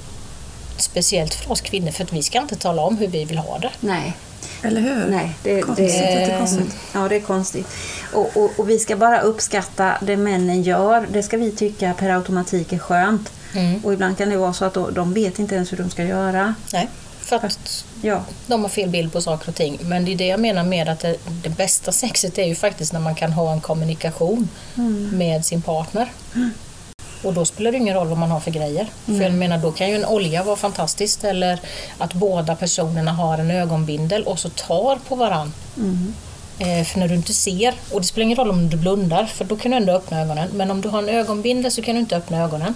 speciellt för oss kvinnor för att vi ska inte tala om hur vi vill ha det. Nej, eller hur? nej. Det, Konstigt, det, jättekonstigt. Ja, det är konstigt. Och, och, och vi ska bara uppskatta det männen gör. Det ska vi tycka per automatik är skönt. Mm. Och ibland kan det vara så att då- de vet inte ens hur de ska göra. Nej, för att Ja, de har fel bild på saker och ting. Men det är det jag menar med att det, det bästa sexet är ju faktiskt när man kan ha en kommunikation med sin partner. Och då spelar det ingen roll vad man har för grejer. För jag menar, då kan ju en olja vara fantastiskt eller att båda personerna har en ögonbindel och så tar på varann. Eh, för när du inte ser, och det spelar ingen roll om du blundar för då kan du ändå öppna ögonen. Men om du har en ögonbindel så kan du inte öppna ögonen.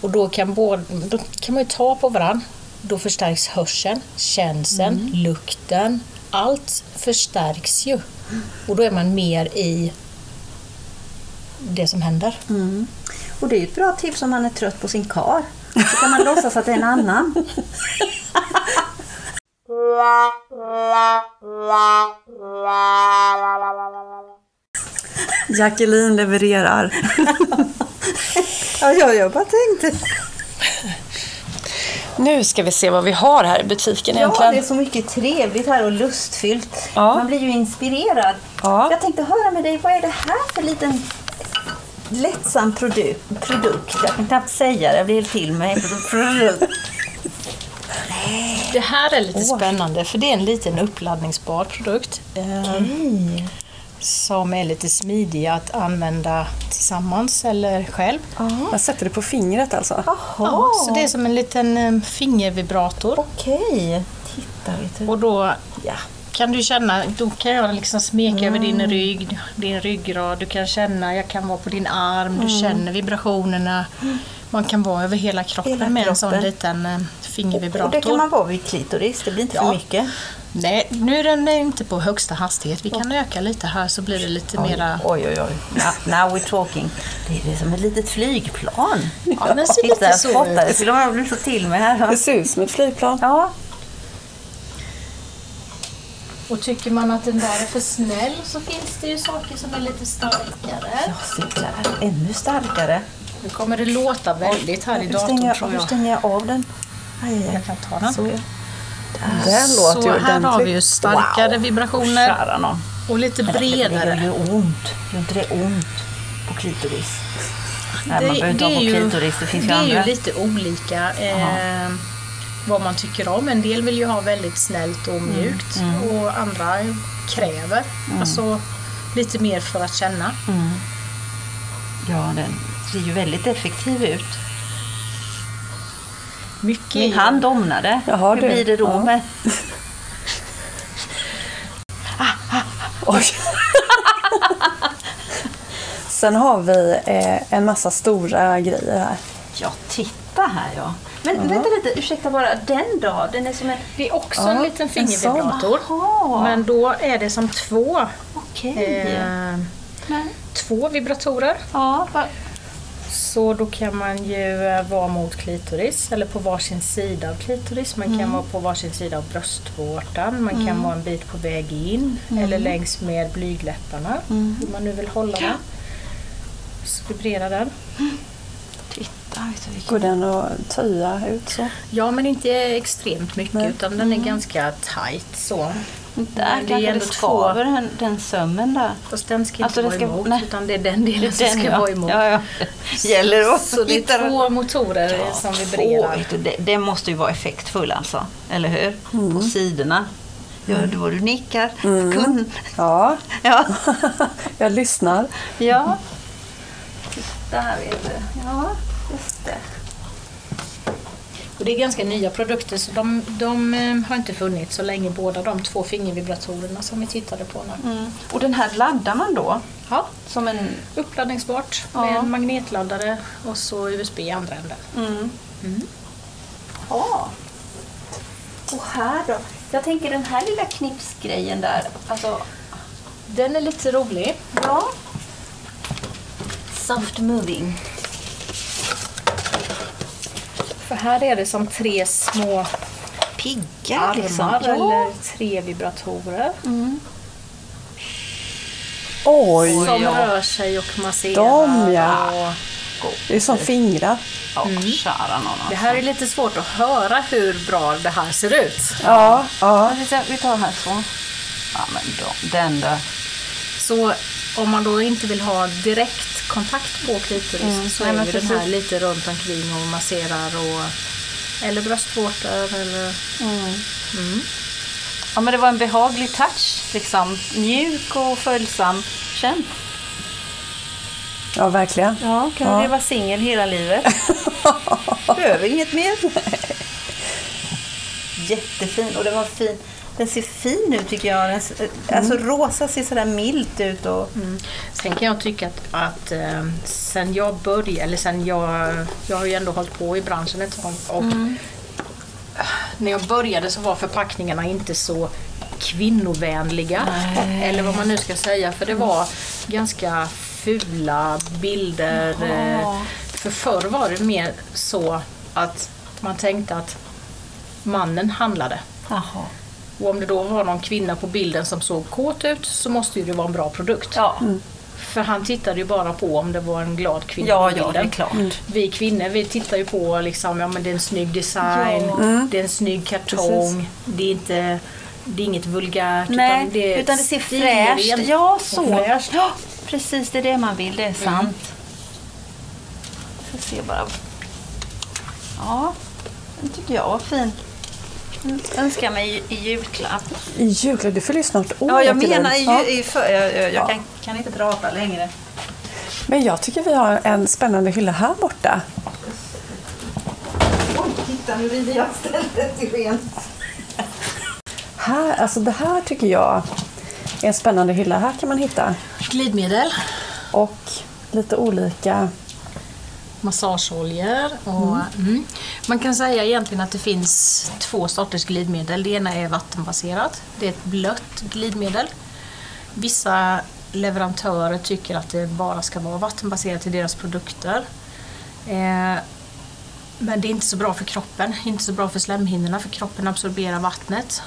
Och då kan, båda, då kan man ju ta på varann. Då förstärks hörseln, känseln, lukten. Allt förstärks ju. Och då är man mer i det som händer. Och det är ett bra tips om man är trött på sin kar. Då kan man låtsas att det är en annan. Jacqueline levererar. Ja, jag, jag bara tänkte. Nu ska vi se vad vi har här i butiken Ja, egentligen. det är så mycket trevligt här och lustfyllt. Ja. Man blir ju inspirerad. Ja. Jag tänkte höra med dig, vad är det här för liten lättsam produ- produkt? Jag kan knappt säga det, jag blir helt till mig. Produkt. Det här är lite spännande för det är en liten uppladdningsbar produkt. eh, Som är lite smidig att använda tillsammans eller själv. Jag sätter det på fingret alltså. Ja, så det är som en liten eh, fingervibrator. Okej, titta vet du. Och då Ja. Kan du känna, då kan jag liksom smeka över din rygg, din ryggrad. Du kan känna, jag kan vara på din arm, du känner vibrationerna. Man kan vara över hela kroppen Hela med en sån liten eh, fingervibrator. Och det kan man vara vid klitoris, det blir inte Ja. för mycket. Nej, nu är den inte på högsta hastighet. Vi kan öka lite här så blir det lite mera... Oj, oj, oj. Now, now we're talking. Det är, det som ett litet flygplan. Ja, den ser lite jag så. Det ut. till och med blir så till mig här. Det ser ut som ett flygplan. Ja, Och tycker man att den där är för snäll så finns det ju saker som är lite starkare. ja se där. Ännu starkare. Nu kommer det låta väldigt här i Hur datorn stänger, tror hur jag. stänger jag av den? Aj, aj, Jag kan ta den. Så, ja. Den låter Så ju här har vi ju ordentligt. starkare vibrationer Kära nån. och lite Men Det gör bredare. ju ont. Gör inte det ont på klitoris? Nej, man Det, behöver inte ha det på är ju, klitoris. Det finns det ju är ju andra. lite olika eh, vad man tycker om. En del vill ju ha väldigt snällt och mjukt Mm, och andra kräver alltså, lite mer för att känna. Ja, den ser ju väldigt effektiv ut. Mycket Min hand domnade. Jaha, Hur du. blir det då Ja. med... Oj. Sen har vi eh, en massa stora grejer här. Ja, titta här ja. Men vänta lite, ursäkta bara. Den då? Den är som en... Det är också Ja, en liten en fingervibrator. Men då är det som två, Okej. eh, två vibratorer. Ja, va- Så då kan man ju eh, vara mot klitoris eller på varsin sida av klitoris. Man Mm. kan vara på varsin sida av bröstvårtan. Man kan vara en bit på väg in eller längs med blygdläpparna. Mm. Hur man nu vill hålla den. Så vibrerar den. titta vet du vilken... Går den att töja ut så? Ja, men inte extremt mycket Nej. utan den är ganska tight så. Där det är det ändå två. skaver den, den sömmen där. Fast den ska Alltså, inte vara ska- emot nej. utan det är den delen som Den, ska ja. vara emot. Ja, ja. Gäller att Så det är två motorer som Åh, vibrerar. du, det, det måste ju vara effektfull alltså, eller hur? På sidorna. Ja, då du nickar. Kun... Ja, Ja. jag lyssnar. ja. Titta här vet du. Ja, just det. Och det är ganska nya produkter så de, de eh, har inte funnits så länge båda de två fingervibratorerna som vi tittade på nu. Mm. Och den här laddar man då? Ja, Som en... uppladdningsbart Ja. med en magnetladdare och så USB i andra änden. Mm. Ja. Och här då? Jag tänker den här lilla knipsgrejen där. Alltså, Den är lite rolig. ja. Soft moving. För här är det som tre små Piggar armar liksom. eller tre vibratorer Oj, som ja. rör sig och masserar. De, ja. Och det är som fingrar. Ja, kära nån. det här är lite svårt att höra hur bra det här ser ut. Ja, ja. Vi tar- Vi tar här så. Ja, men då, den där. Så om man då inte vill ha direkt kontakt på klitoris Mm, så är ju den här lite runt omkring och masserar och eller bröstvårtor eller Mm. Ja, men det var en behaglig touch. Liksom. Mjuk och följsam. Känn. Ja, verkligen. Ja, kan Ja. leva singel hela livet. Behöver inget mer. Jättefin. Och den var fin. Den ser fin ut tycker jag. Den, ser- alltså rosa ser sådär milt ut. Och, Sen kan jag tycka att, att eh, sen jag började, eller sen jag, jag har ju ändå hållit på i branschen ett tag och när jag började så var förpackningarna inte så kvinnovänliga. Eller vad man nu ska säga för det var ganska fula bilder, eh, För förr var det mer så att man tänkte att mannen handlade. Jaha. Och om det då var någon kvinna på bilden som såg kåt ut så måste ju det vara en bra produkt. Ja. För han tittade ju bara på om det var en glad kvinna Ja, på ja, bilden. det är klart. Vi kvinnor vi tittar ju på liksom, ja men det är en snygg design, det är en snygg kartong, det är inte det är inget vulgärt Nej, utan det, utan det ser fräscht. Ja, och så. fräscht. Ja, precis, det är det man vill. Det är sant. Får se bara. Ja, den tycker jag var fin. Önskar mig i julklapp. I julklapp, du fyller ju snart år. Ja, jag menar i, Ja. i för, jag, jag, jag Ja. kan, kan inte prata längre. Men jag tycker vi har en spännande hylla här borta. Oj, titta nu river jag stället till rent. Här, alltså det här tycker jag är en spännande hylla. Här kan man hitta Glidmedel, och lite olika massageoljor och mm. Man kan säga egentligen att det finns två sorters glidmedel. Det ena är vattenbaserat. Det är ett blött glidmedel. Vissa leverantörer tycker att det bara ska vara vattenbaserat i deras produkter. Eh, men det är inte så bra för kroppen, inte så bra för slemhinnorna för kroppen absorberar vattnet.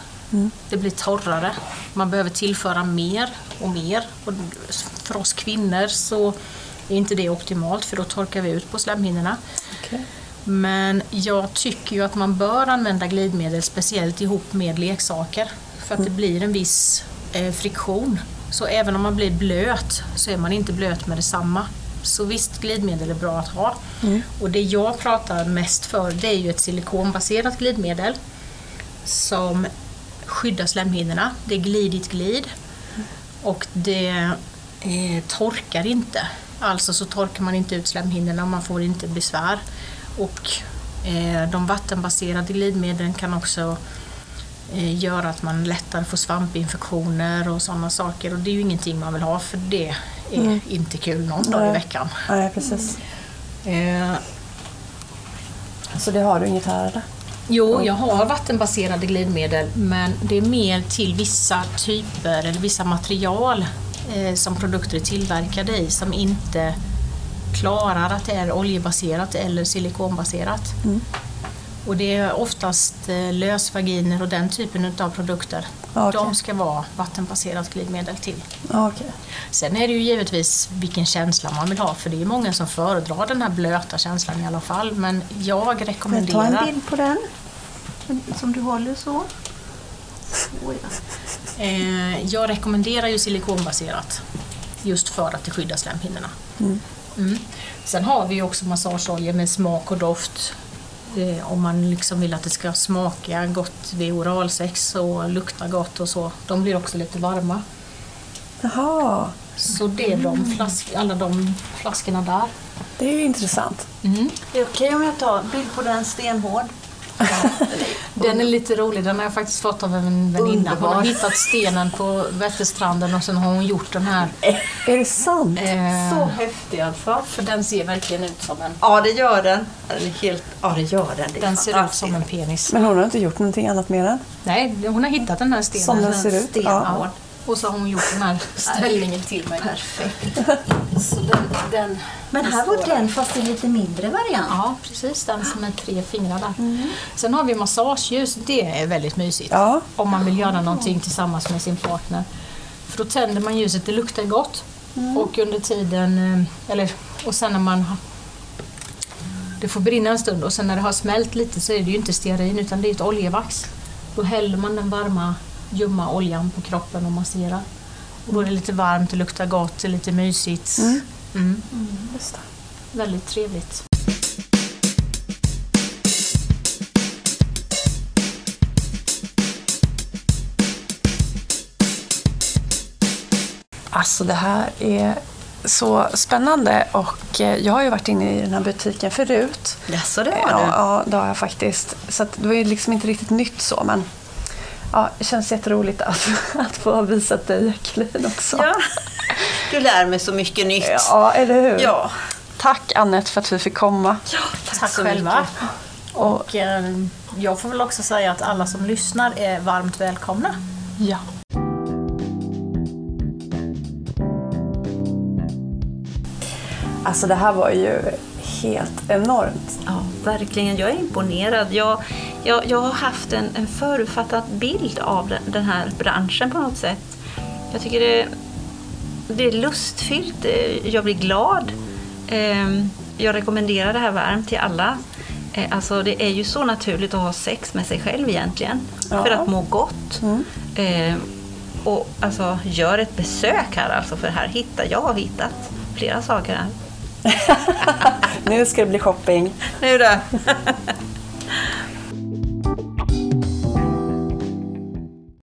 Det blir torrare. Man behöver tillföra mer och mer. Och för oss kvinnor så är inte det optimalt för då torkar vi ut på slemhinnorna. Okej. Men jag tycker ju att man bör använda glidmedel speciellt ihop med leksaker för att det blir en viss eh, friktion. Så även om man blir blöt så är man inte blöt med detsamma. Så visst, glidmedel är bra att ha. Och det jag pratar mest för det är ju ett silikonbaserat glidmedel som skyddar slemhinnorna. Det är glidigt glid och det eh, torkar inte. Alltså så torkar man inte ut slemhinnorna och man får inte besvär. Och eh, de vattenbaserade glidmedlen kan också eh, göra att man lättare får svampinfektioner och sådana saker. Och det är ju ingenting man vill ha för det är inte kul någon dag i veckan. Nej, precis. Eh, Så det har du inget här eller? Jo, jag har vattenbaserade glidmedel men det är mer till vissa typer eller vissa material som produkter är tillverkade i som inte klarar att det är oljebaserat eller silikonbaserat. Och det är oftast eh, lösvaginer och den typen av produkter. Okej. De ska vara vattenbaserat glidmedel till. Okej. Sen är det ju givetvis vilken känsla man vill ha för det är många som föredrar den här blöta känslan i alla fall. Men jag Får jag ta en rekommenderar bild på den? Som du håller så. Oj, ja. Eh, jag rekommenderar ju silikonbaserat just för att det skyddar slemhinnorna. Mm. Sen har vi ju också massageoljor med smak och doft. Eh, om man liksom vill att det ska smaka gott vid oralsex och lukta gott och så. De blir också lite varma. Jaha, Så det är de flask, alla de flaskorna där. det är ju intressant. Mm. Det är okej om jag tar bild på den stenhård? Den är lite rolig, den har jag faktiskt fått av en väninna. Hon har hittat stenen på Vätterstranden och sen har hon gjort den här. Är det sant? Eh, Så häftig alltså. för den ser verkligen ut som en, Ja, det gör den. Den, är helt, ja, det gör den. Det den ser ut som en penis. Men hon har inte gjort någonting annat med den? Nej, hon har hittat den här stenen. Som den ser ut? stenhård. Ja. Och så har hon gjort den här ställningen till mig. Perfekt. Så den, den, Men här var den fast i lite mindre variant. Ja, precis. Den som är tre fingrar där. Sen har vi massageljus. Det är väldigt mysigt. Ja. Om man vill göra någonting tillsammans med sin partner. För då tänder man ljuset, det luktar gott. Och under tiden, eh, eller, och sen när man har det får brinna en stund och sen när det har smält lite så är det ju inte stearin utan det är ett oljevax. Då häller man den varma ljumma oljan på kroppen och masserar. Och då är det lite varmt, det luktar gott, det är lite mysigt. Mm. Just det. Väldigt trevligt. Alltså det här är så spännande och eh, jag har ju varit inne i den här butiken förut. Jaså, det var Ja, du? ja, det har jag faktiskt. Så att det var ju liksom inte riktigt nytt så men ja, det känns jätteroligt att, att få ha visat dig Jacqueline också. Ja. Du lär mig så mycket nytt. Ja, eller hur? Ja. Tack Annette för att vi fick komma. Tack så själva. mycket. Och eh, jag får väl också säga att alla som lyssnar är varmt välkomna. Ja. Alltså det här var ju helt enormt. Ja, verkligen. Jag är imponerad. Jag, jag, jag har haft en, en förutfattad bild av den, den här branschen på något sätt. Jag tycker det, det är lustfyllt. Jag blir glad. Ehm, jag rekommenderar det här varmt till alla. Eh, alltså det är ju så naturligt att ha sex med sig själv egentligen. Ja. För att må gott. Mm. Ehm, och alltså, gör ett besök här alltså, för här hittar jag har hittat flera saker här. Nu ska det bli shopping. Nu då!